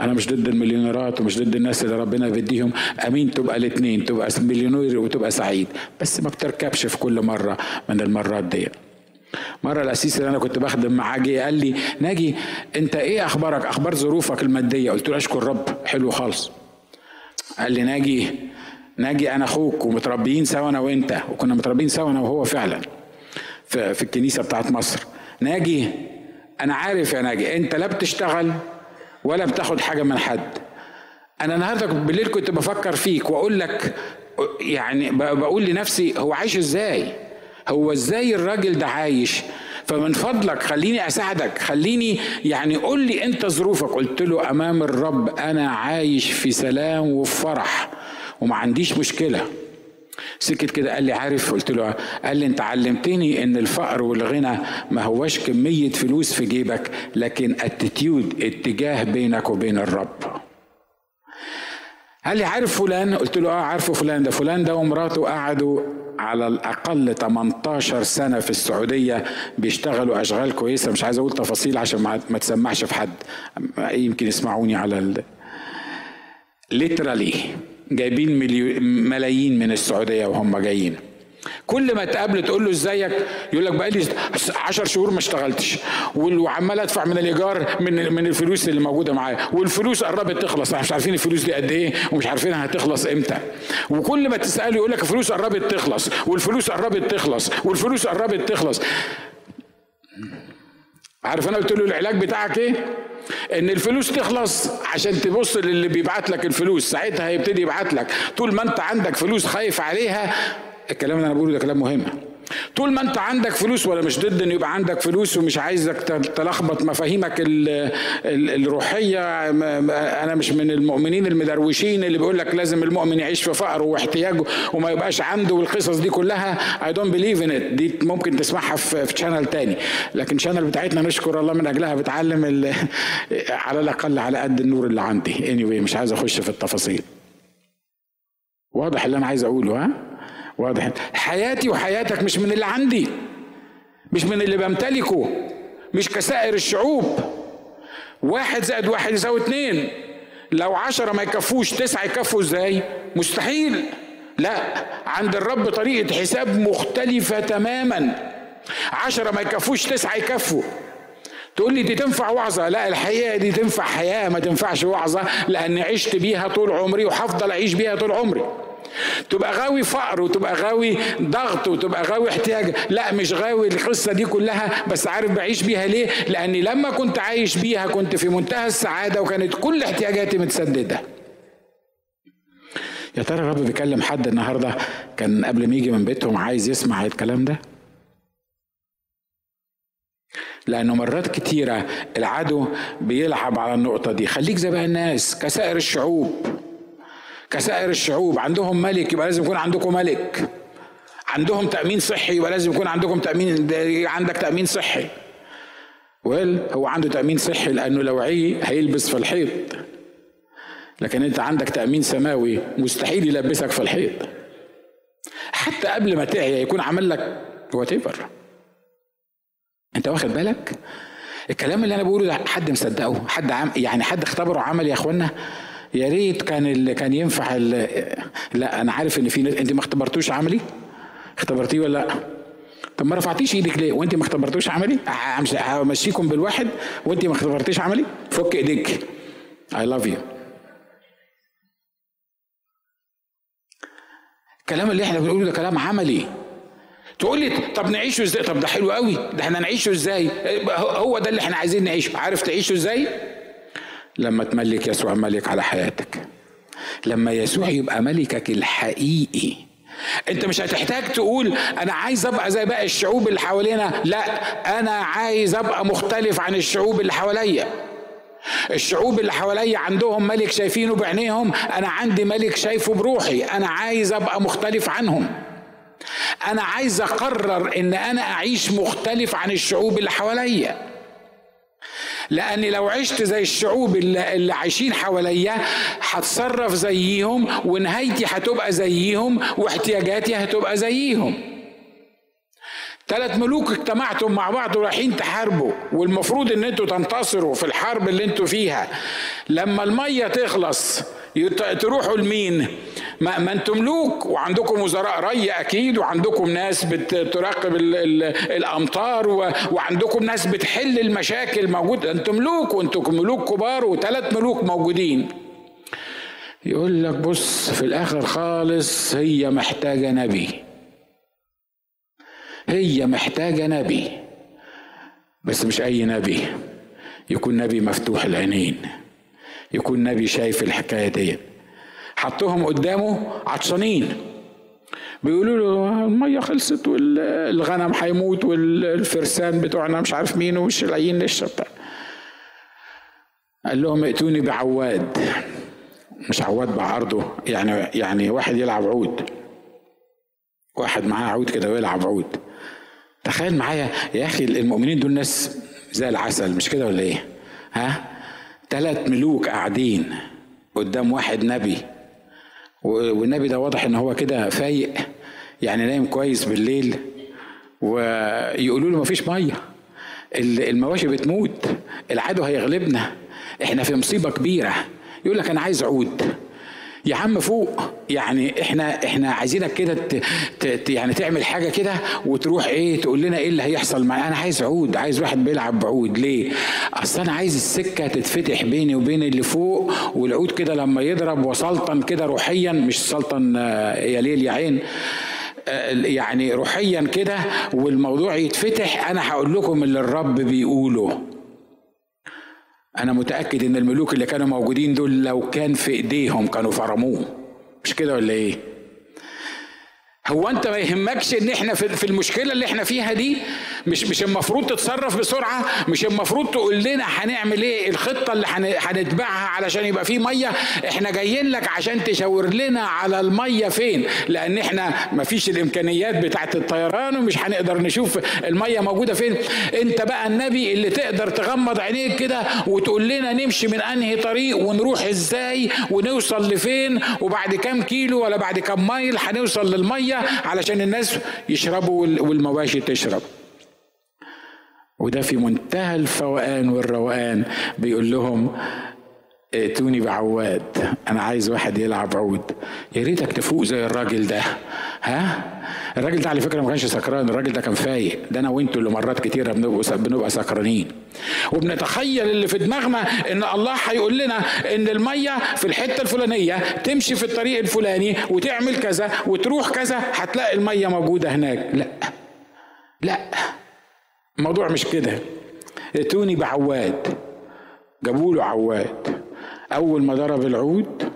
أنا مش ضد المليونيرات ومش ضد الناس اللي ربنا بيديهم أمين تبقى الاثنين تبقى مليونير وتبقى سعيد بس ما بتركبش في كل مرة من المرات دي مرة الأسيس اللي أنا كنت بخدم معاه جه قال لي ناجي أنت إيه أخبارك؟ أخبار ظروفك المادية؟ قلت له أشكر رب حلو خالص. قال لي ناجي ناجي أنا أخوك ومتربيين سوا أنا وأنت وكنا متربيين سوا أنا وهو فعلا في, في الكنيسة بتاعت مصر. ناجي أنا عارف يا ناجي أنت لا بتشتغل ولا بتاخد حاجة من حد. أنا النهاردة بالليل كنت بفكر فيك وأقول لك يعني بقول لنفسي هو عايش إزاي؟ هو إزاي الراجل ده عايش؟ فمن فضلك خليني أساعدك خليني يعني قول لي أنت ظروفك. قلت له أمام الرب أنا عايش في سلام وفي فرح وما عنديش مشكلة. سكت كده قال لي عارف؟ قلت له قال لي انت علمتني ان الفقر والغنى ما هواش كمية فلوس في جيبك لكن اتيتيود اتجاه بينك وبين الرب. قال لي عارف فلان؟ قلت له آه عارفه فلان ده. فلان ده ومراته قعدوا على الأقل 18 سنة في السعودية بيشتغلوا أشغال كويسة. مش عايز أقول تفاصيل عشان ما تسمعش في حد. يمكن يسمعوني على ال... literally. جايبين ملايين من السعودية وهم جايين. كل ما تقابله تقول له إزيك؟ يقول لك بقالي 10 شهور ما اشتغلتش. وعمال ادفع من الإيجار من من الفلوس اللي موجودة معايا. والفلوس قربت تخلص. إحنا مش عارفين الفلوس دي قد إيه ومش عارفين هتخلص إمتى. وكل ما تسأله يقول لك الفلوس قربت تخلص. والفلوس قربت تخلص. والفلوس قربت تخلص. عارف أنا قلت له العلاج بتاعك إيه؟ ان الفلوس تخلص عشان تبص للي بيبعت لك الفلوس. ساعتها هيبتدي يبعت لك. طول ما انت عندك فلوس خايف عليها الكلام اللي أنا بقوله ده كلام مهم. طول ما انت عندك فلوس ولا مش ضد ان يبقى عندك فلوس ومش عايزك تلخبط مفاهيمك الروحية. أنا مش من المؤمنين المدروشين اللي بيقول لك لازم المؤمن يعيش في فقر واحتياجه وما يبقاش عنده والقصص دي كلها. I don't believe in it دي ممكن تسمعها في channel تاني. لكن شانل بتاعتنا نشكر الله من أجلها بتعلم على الأقل على قد النور اللي عندي. Anyway مش عايز أخش في التفاصيل. واضح اللي أنا عايز أقوله ها؟ واضح. حياتي وحياتك مش من اللي عندي مش من اللي بمتلكه مش كسائر الشعوب. واحد زائد واحد يساوي اتنين. لو عشرة ما يكفوش تسعة يكفوا إزاي؟ مستحيل. لا عند الرب طريقة حساب مختلفة تماما. عشرة ما يكفوش تسعة يكفوا. تقول لي دي تنفع وعظة؟ لا الحقيقة دي تنفع حياة ما تنفعش وعظة لأن عشت بيها طول عمري وهفضل أعيش بيها طول عمري. تبقى غاوي فقر وتبقى غاوي ضغط وتبقى غاوي احتياج. لا مش غاوي القصة دي كلها بس عارف بعيش بيها ليه؟ لأني لما كنت عايش بيها كنت في منتهى السعادة وكانت كل احتياجاتي متسددة. يا ترى الرب بيكلم حد النهارده كان قبل ما يجي من بيتهم عايز يسمع الكلام ده؟ لأنه مرات كتيرة العدو بيلعب على النقطة دي. خليك زي بقى الناس كسائر الشعوب. كسائر الشعوب. عندهم ملك يبقى لازم يكون عندكم ملك. عندهم تأمين صحي يبقى لازم يكون عندكم تأمين عندك تأمين صحي. ويل هو عنده تأمين صحي لأنه لو عي هيلبس في الحيط. لكن أنت عندك تأمين سماوي مستحيل يلبسك في الحيط. حتى قبل ما تعيا يكون عمل لك وات أنت واخد بالك؟ الكلام اللي أنا بقوله ده حد مصدقه؟ حد عم يعني حد اختبره عمل يا إخوانا؟ يا ريت كان اللي كان ينفع لا أنا عارف إن في ناس أنت ما اختبرتوش عملي؟ اختبرتيه ولا لأ؟ طب ما رفعتيش إيدك ليه؟ وأنت ما اختبرتوش عملي؟ همشيكم بالواحد وأنت ما اختبرتيش عملي؟ فك ايديك I love you. الكلام اللي إحنا بنقوله ده كلام عملي. تقول لي طب نعيشه إزاي؟ طب ده حلو قوي ده إحنا نعيشه إزاي؟ هو ده اللي إحنا عايزين نعيشه. عارف تعيشه إزاي؟ لما تملك يسوع ملك على حياتك. لما يسوع يبقى ملكك الحقيقي. انت مش هتحتاج تقول أنا عايز ابقى زي باقي الشعوب اللي حوالينا. لا أنا عايز ابقى مختلف عن الشعوب اللي حواليا. الشعوب اللي حواليا عندهم ملك شايفينه بعينيهم. أنا عندي ملك شايفه بروحي. أنا عايز ابقى مختلف عنهم. أنا عايز اقرر ان أنا اعيش مختلف عن الشعوب اللي حواليا. لأني لو عشت زي الشعوب اللي, اللي عايشين حواليا هتصرف زيهم ونهايتي هتبقى زيهم واحتياجاتي هتبقى زيهم. ثلاث ملوك اجتمعتم مع بعض ورايحين تحاربوا والمفروض إن أنتوا تنتصروا في الحرب اللي أنتوا فيها. لما المية تخلص تروحوا لمين؟ ما, ما أنتم ملوك وعندكم وزراء ري أكيد وعندكم ناس بتراقب ال ال الأمطار وعندكم ناس بتحل المشاكل موجودة. أنتم ملوك وأنتم ملوك كبار وثلاث ملوك موجودين. يقول لك بص في الآخر خالص هي محتاجة نبي. هي محتاجة نبي بس مش أي نبي. يكون نبي مفتوح العينين يكون نبي شايف الحكاية دي. حطهم قدامه عطشانين. بيقولوا له المية خلصت والغنم هيموت والفرسان بتوعنا مش عارف مين ومش لاقيين نشرب قال لهم ائتوني بعواد مش عواد بعرضه. يعني يعني واحد يلعب عود. واحد معاه عود كده ويلعب عود. تخيل معايا يا أخي المؤمنين دول ناس زي العسل مش كده ولا إيه؟ ها؟ ثلاث ملوك قاعدين قدام واحد نبي والنبي ده واضح إن هو كده فايق يعني نايم كويس بالليل ويقولوا له مفيش مية. المواشي بتموت العدو هيغلبنا إحنا في مصيبة كبيرة. يقول لك أنا عايز عود. يا عم فوق. يعني إحنا إحنا عايزينك كده يعني تعمل حاجة كده وتروح إيه تقول لنا إيه اللي هيحصل معايا. أنا عايز عود عايز واحد بيلعب بعود. ليه؟ أصل أنا عايز السكة تتفتح بيني وبين اللي فوق والعود كده لما يضرب وسلطن كده روحيا مش سلطن يا ليل يا عين. يعني روحيا كده والموضوع يتفتح أنا هقول لكم اللي الرب بيقوله. أنا متأكد إن الملوك اللي كانوا موجودين دول لو كان في إيديهم كانوا فرموه. مش كده ولا إيه؟ هو انت ما يهمكش ان إحنا في المشكلة اللي إحنا فيها دي؟ مش مش المفروض تتصرف بسرعة؟ مش المفروض تقول لنا هنعمل إيه؟ الخطة اللي هنتبعها علشان يبقى في مية؟ إحنا جايين لك عشان تشاور لنا على المية فين؟ لأن إحنا ما فيش الإمكانيات بتاعت الطيران ومش هنقدر نشوف المية موجودة فين. انت بقى النبي اللي تقدر تغمض عينيك كده وتقول لنا نمشي من أنهي طريق ونروح إزاي ونوصل لفين؟ وبعد كام كيلو ولا بعد كام مايل هنوصل للمية؟ علشان الناس يشربوا والمواشي تشرب. وده في منتهى الفوقان والروقان بيقول لهم ائتوني بعواد. أنا عايز واحد يلعب عود. يا ريتك تفوق زي الراجل ده. ها؟ الراجل ده على فكرة ما كانش سكران. الراجل ده كان فايق. ده أنا وأنتوا اللي مرات كتيرة بنبقى بنبقى سكرانين. وبنتخيل اللي في دماغنا إن الله هيقول لنا إن المية في الحتة الفلانية تمشي في الطريق الفلاني وتعمل كذا وتروح كذا هتلاقي المية موجودة هناك. لا. لا. الموضوع مش كده. ائتوني بعواد. جابوا له عواد. أول ما ضرب العود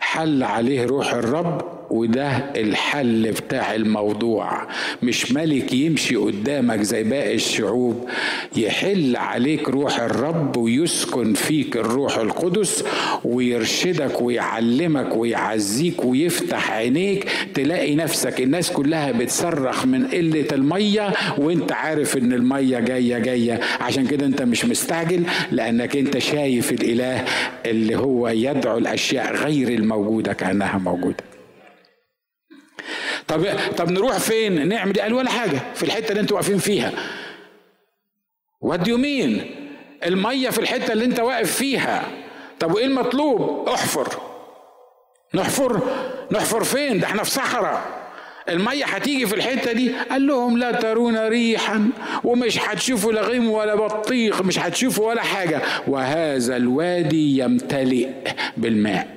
حل عليه روح الرب وده الحل بتاع الموضوع. مش ملك يمشي قدامك زي باقي الشعوب يحل عليك روح الرب ويسكن فيك الروح القدس ويرشدك ويعلمك ويعزيك ويفتح عينيك تلاقي نفسك. الناس كلها بتصرخ من قلة المية وانت عارف ان المية جاية جاية. عشان كده انت مش مستعجل لأنك انت شايف الإله اللي هو يدعو الأشياء غير الموجودة كأنها موجودة. طب طب نروح فين؟ نعمل قال ولا حاجة في الحتة اللي أنتوا واقفين فيها. وات مين المية في الحتة اللي انت واقف فيها. طب وإيه المطلوب؟ احفر. نحفر؟ نحفر فين؟ ده إحنا في صحراء. المية هتيجي في الحتة دي؟ قال لهم لا ترون ريحا ومش هتشوفوا لا غيم ولا بطيخ مش هتشوفوا ولا حاجة. وهذا الوادي يمتلئ بالماء.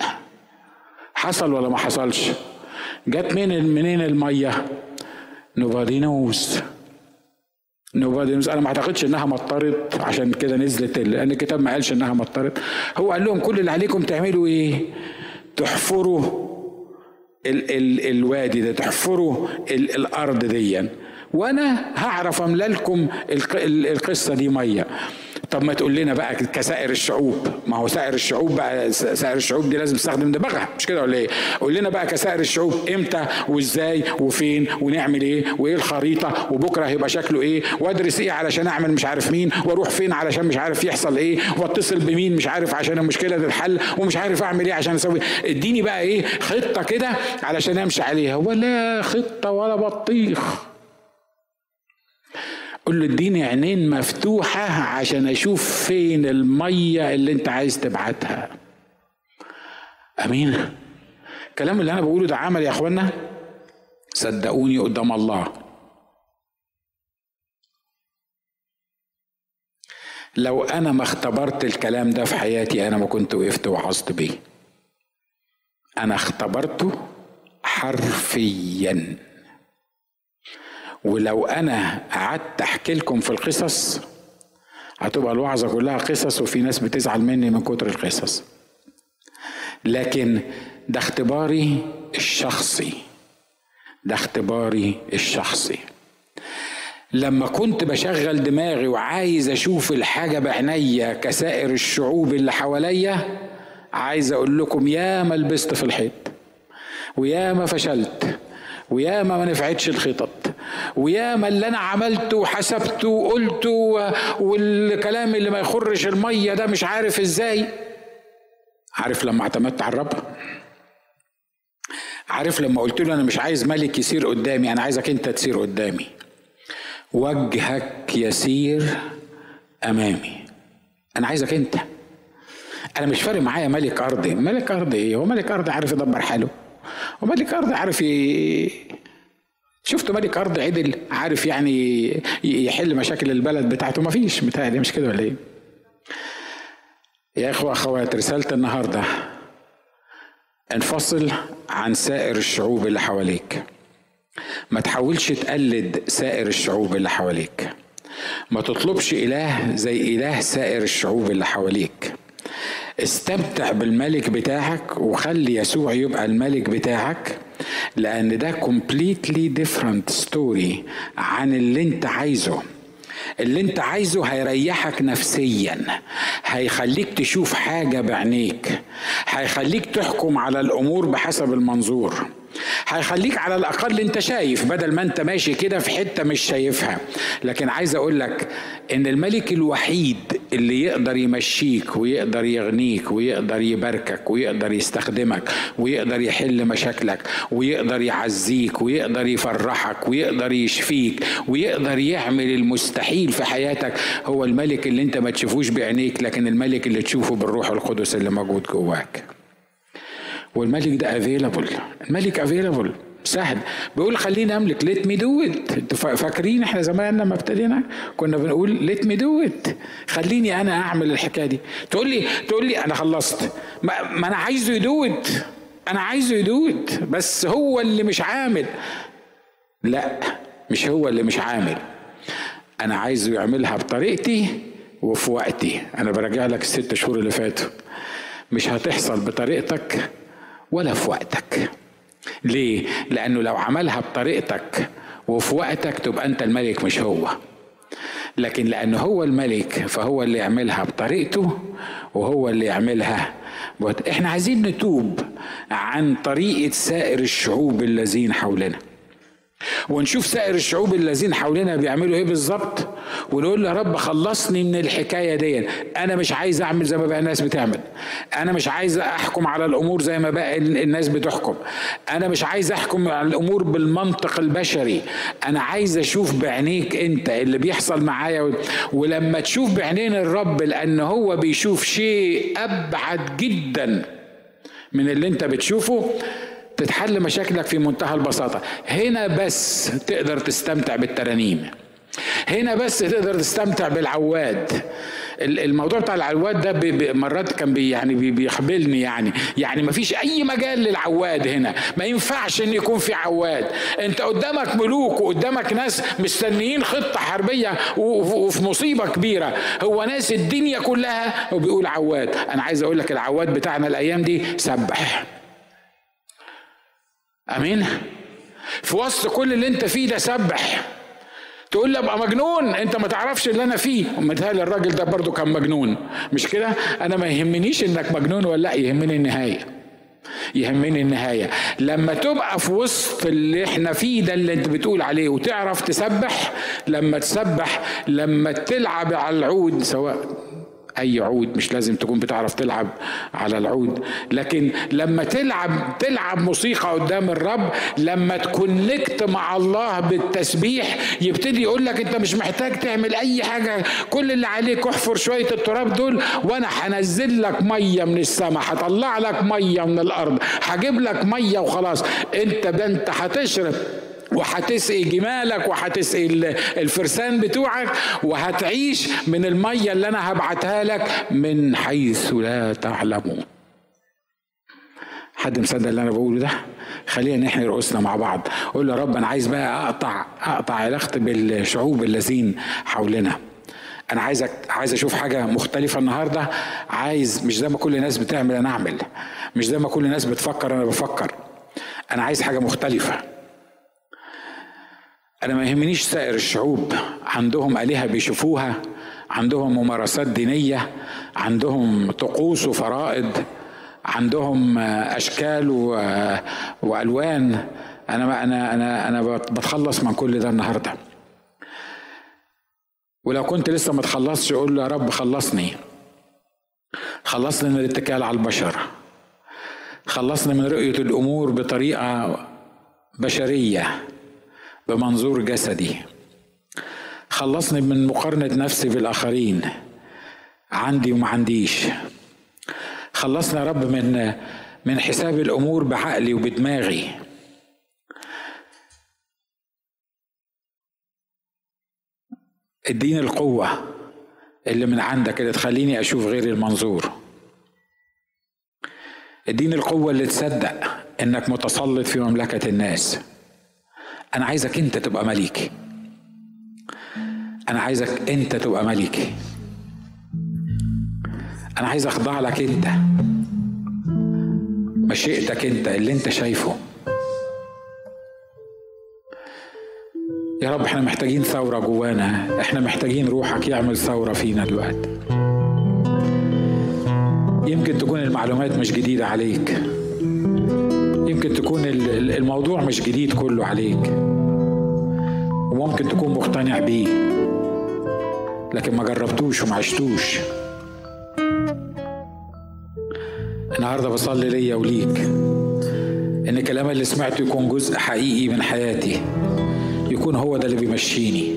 حصل ولا ما حصلش؟ جت من منين المية؟ نوبادي نوز نوبادي نوز أنا ما أعتقدش إنها مطرت عشان كده نزلت لأن الكتاب ما قالش إنها مطرت هو قال لهم كل اللي عليكم تعملوا إيه؟ تحفروا ال ال الوادي ده تحفروا ال الأرض دي وأنا هعرف املى لكم القصة دي مية. طب ما تقول لنا بقى كسائر الشعوب. ما هو سائر الشعوب بقى سائر الشعوب دي لازم تستخدم دماغها مش كده ولا إيه؟ قول لنا بقى كسائر الشعوب إمتى وازاي وفين ونعمل إيه وايه الخريطة وبكرة هيبقى شكله إيه وادرس إيه علشان اعمل مش عارف مين وأروح فين علشان مش عارف يحصل إيه واتصل بمين مش عارف عشان المشكلة تتحل ومش عارف اعمل إيه عشان أسوي. اديني بقى إيه خطة كده علشان امشي عليها. ولا خطة ولا بطيخ. قول له اديني عينين مفتوحة عشان أشوف فين المية اللي أنت عايز تبعتها. أمين. الكلام اللي أنا بقوله ده عمل يا أخوانا؟ صدقوني قدام الله. لو أنا ما اختبرت الكلام ده في حياتي أنا ما كنت وقفت وعظت بيه. أنا اختبرته حرفيا. ولو أنا قعدت أحكي لكم في القصص هتبقى الوعظه كلها قصص وفي ناس بتزعل مني من كتر القصص. لكن ده اختباري الشخصي ده اختباري الشخصي. لما كنت بشغل دماغي وعايز أشوف الحاجة بعينيا كسائر الشعوب اللي حواليا عايز أقول لكم يا ما لبست في الحيط ويا ما فشلت ويا ما ما نفعتش الخطط. ويا ما اللي أنا عملته وحسبته وقلته والكلام اللي ما يخرش المية ده مش عارف إزاي. عارف لما اعتمدت على الرب؟ عارف لما قلت له أنا مش عايز ملك يسير قدامي أنا عايزك أنت تسير قدامي. وجهك يسير أمامي. أنا عايزك أنت. أنا مش فارق معايا ملك أرضي. ملك أرضي إيه؟ هو ملك أرضي عارف يدبر حاله. وملك ارض عارف. شفت ملك ارض عدل عارف يعني يحل مشاكل البلد بتاعته؟ ما فيش متهيألي مش كده ولا إيه؟ يا إخوة أخوات رسالة النهاردة. انفصل عن سائر الشعوب اللي حواليك. ما تحاولش تقلد سائر الشعوب اللي حواليك. ما تطلبش إله زي إله سائر الشعوب اللي حواليك. استمتع بالملك بتاعك وخلي يسوع يبقى الملك بتاعك. لأن ده completely different story عن اللي انت عايزه. اللي انت عايزه هيريحك نفسيا هيخليك تشوف حاجة بعينيك هيخليك تحكم على الأمور بحسب المنظور هيخليك على الأقل انت شايف بدل ما انت ماشي كده في حتة مش شايفها. لكن عايز أقول لك إن الملك الوحيد اللي يقدر يمشيك ويقدر يغنيك ويقدر يباركك ويقدر يستخدمك ويقدر يحل مشاكلك ويقدر يعزيك ويقدر يفرحك ويقدر يشفيك ويقدر يعمل المستحيل في حياتك هو الملك اللي انت ما تشوفوش بعينيك لكن الملك اللي تشوفه بالروح القدس اللي موجود جواك. والملك ده available الملك available سهل. بيقول خليني أملك. let me do it أنتوا فاكرين إحنا زمان لما ابتدينا كنا بنقول let me do it خليني أنا أعمل الحكاية دي. تقول لي تقول لي أنا خلصت. ما, ما أنا عايزه يدوت أنا عايزه يدوت بس هو اللي مش عامل. لا مش هو اللي مش عامل. أنا عايزه يعملها بطريقتي وفي وقتي. أنا براجع لك الست شهور اللي فاتوا. مش هتحصل بطريقتك ولا في وقتك. ليه؟ لأنه لو عملها بطريقتك وفي وقتك تبقى أنت الملك مش هو. لكن لأنه هو الملك فهو اللي يعملها بطريقته وهو اللي يعملها إحنا عايزين نتوب عن طريقة سائر الشعوب الذين حولنا. ونشوف سائر الشعوب الذين حولنا بيعملوا إيه بالظبط ونقول يا رب خلصني من الحكاية دي. أنا مش عايز أعمل زي ما بقى الناس بتعمل. أنا مش عايز أحكم على الأمور زي ما بقى الناس بتحكم. أنا مش عايز أحكم على الأمور بالمنطق البشري. أنا عايز أشوف بعينيك أنت اللي بيحصل معايا ولما تشوف بعينين الرب لأن هو بيشوف شيء أبعد جدا من اللي أنت بتشوفه تتحل مشاكلك في منتهى البساطة. هنا بس تقدر تستمتع بالترانيم. هنا بس تقدر تستمتع بالعواد. الموضوع بتاع العواد ده مرات كان بي يعني بيخبلني يعني. يعني ما فيش أي مجال للعواد هنا. ما ينفعش إن يكون في عواد. أنت قدامك ملوك وقدامك ناس مستنيين خطة حربية وفي مصيبة كبيرة. هو ناس الدنيا كلها وبيقول عواد. أنا عايز أقول لك العواد بتاعنا الأيام دي سبح. آمين. في وسط كل اللي انت فيه ده سبح. تقول لي أبقى مجنون؟ انت ما تعرفش اللي أنا فيه. ومتهيألي الراجل ده برضو كان مجنون. مش كده؟ أنا ما يهمنيش إنك مجنون ولا لأ يهمني النهاية. يهمني النهاية. لما تبقى في وسط اللي إحنا فيه ده اللي انت بتقول عليه وتعرف تسبح لما تسبح لما تلعب على العود سواء أي عود مش لازم تكون بتعرف تلعب على العود. لكن لما تلعب تلعب موسيقى قدام الرب لما تكونكت مع الله بالتسبيح يبتدي يقول لك أنت مش محتاج تعمل أي حاجة. كل اللي عليك احفر شوية التراب دول وأنا هنزل لك مية من السماء هطلع لك مية من الأرض هجيب لك مية وخلاص. أنت ده أنت هتشرب. وهتسقي جمالك وهتسقي الفرسان بتوعك وهتعيش من المية اللي أنا هبعتها لك من حيث لا تعلمون. حد مصدق اللي أنا بقوله ده؟ خلينا نحن رؤوسنا مع بعض. قول يا رب أنا عايز بقى اقطع أقطع علاقتي بالشعوب الذين حولنا. أنا عايزك عايز أشوف حاجة مختلفة النهارده. عايز مش زي ما كل الناس بتعمل أنا أعمل. مش زي ما كل الناس بتفكر أنا بفكر. أنا عايز حاجة مختلفة. أنا ما يهمنيش سائر الشعوب. عندهم آلهة بيشوفوها عندهم ممارسات دينية عندهم طقوس وفرائض عندهم أشكال وألوان. أنا أنا أنا أنا بتخلص من كل ده النهارده. ولو كنت لسه ما تخلصش قول له يا رب خلصني. خلصني من الاتكال على البشر. خلصني من رؤية الأمور بطريقة بشرية. بمنظور جسدي. خلصني من مقارنة نفسي بالآخرين. عندي وما عنديش. خلصنا يا رب من من حساب الأمور بعقلي وبدماغي. اديني القوة اللي من عندك اللي تخليني أشوف غير المنظور. اديني القوة اللي تصدق إنك متسلط في مملكة الناس. أنا عايزك أنت تبقى مليكي أنا عايزك أنت تبقى مليكي أنا عايز أخضع لك أنت. مشيئتك أنت اللي أنت شايفه. يا رب إحنا محتاجين ثورة جوانا. إحنا محتاجين روحك يعمل ثورة فينا دلوقتي. يمكن تكون المعلومات مش جديدة عليك. يمكن تكون الموضوع مش جديد كله عليك. وممكن تكون مقتنع بيه. لكن ما جربتوش وما عشتوش. النهارده بصلي ليا وليك إن الكلام اللي سمعته يكون جزء حقيقي من حياتي. يكون هو ده اللي بيمشيني.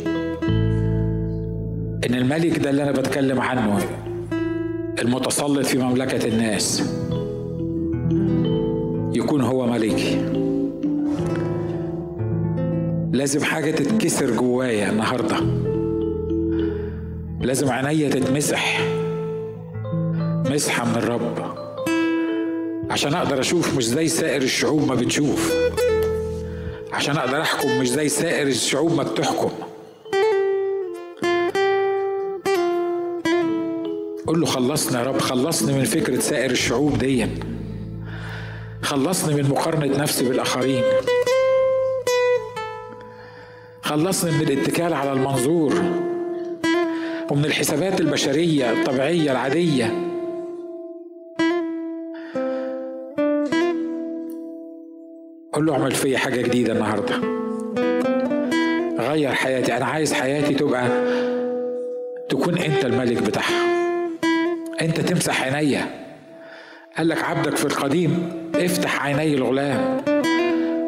إن الملك ده اللي أنا بتكلم عنه المتسلط في مملكة الناس. يكون هو ملكي لازم حاجة تتكسر جوايا النهارده. لازم عينيا تتمسح. مسحة من الرب. عشان أقدر أشوف مش زي سائر الشعوب ما بتشوف. عشان أقدر أحكم مش زي سائر الشعوب ما بتحكم. قول له خلصني يا رب خلصني من فكرة سائر الشعوب دي خلصني من مقارنة نفسي بالآخرين. خلصني من الاتكال على المنظور ومن الحسابات البشرية الطبيعية العادية. قول له اعمل فيا حاجة جديدة النهارده. غير حياتي. أنا عايز حياتي تبقى تكون أنت الملك بتاعها. أنت تمسح عينيا. قال لك عبدك في القديم افتح عيني الغلام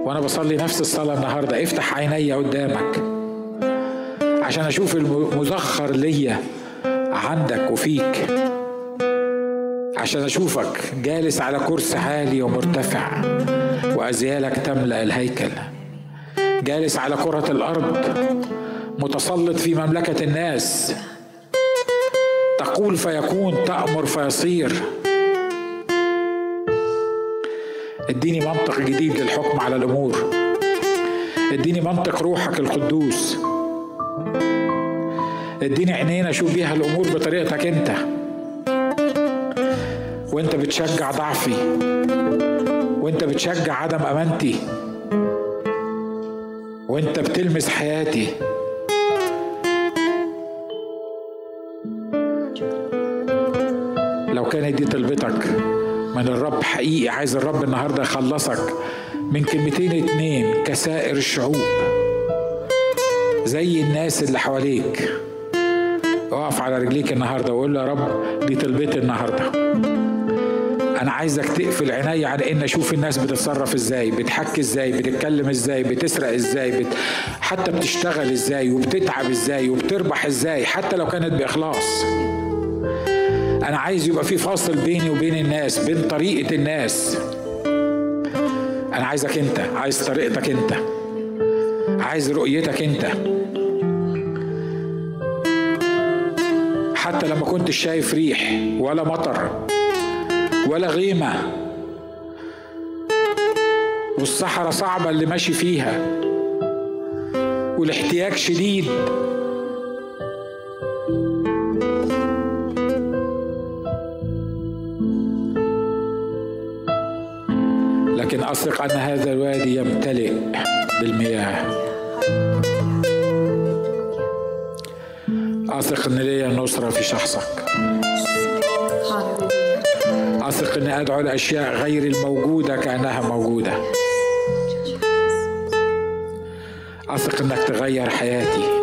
وأنا بصلي نفس الصلاة النهارده افتح عيني قدامك عشان أشوف المزخر ليا عندك وفيك. عشان اشوفك جالس على كرسي عالي ومرتفع وازيالك تملأ الهيكل. جالس على كرة الأرض متسلط في مملكة الناس. تقول فيكون تأمر فيصير. اديني منطق جديد للحكم على الأمور. اديني منطق روحك القدوس. اديني عينين أشوف بيها الأمور بطريقتك أنت. وأنت بتشجع ضعفي. وأنت بتشجع عدم أمانتي. وأنت بتلمس حياتي. لو كانت دي طلبتك. من الرب حقيقي. عايز الرب النهارده يخلصك من كلمتين اتنين كسائر الشعوب. زي الناس اللي حواليك. اقف على رجليك النهارده وقول له يا رب دي طلبتي النهارده. أنا عايزك تقفل عيني على إن أشوف الناس بتتصرف إزاي بتحكي إزاي بتتكلم إزاي بتسرق إزاي بت... حتى بتشتغل إزاي وبتتعب إزاي وبتربح إزاي حتى لو كانت بإخلاص. أنا عايز يبقى في فاصل بيني وبين الناس بين طريقة الناس. أنا عايزك أنت عايز طريقتك أنت. عايز رؤيتك أنت. حتى لما كنت شايف ريح ولا مطر ولا غيمة. والصحراء صعبة اللي ماشي فيها. والاحتياج شديد. أثق أن هذا الوادي يمتلئ بالمياه. أثق أن لي النصرة في شخصك. أثق أني أدعو الأشياء غير الموجودة كأنها موجودة. أثق أنك تغير حياتي.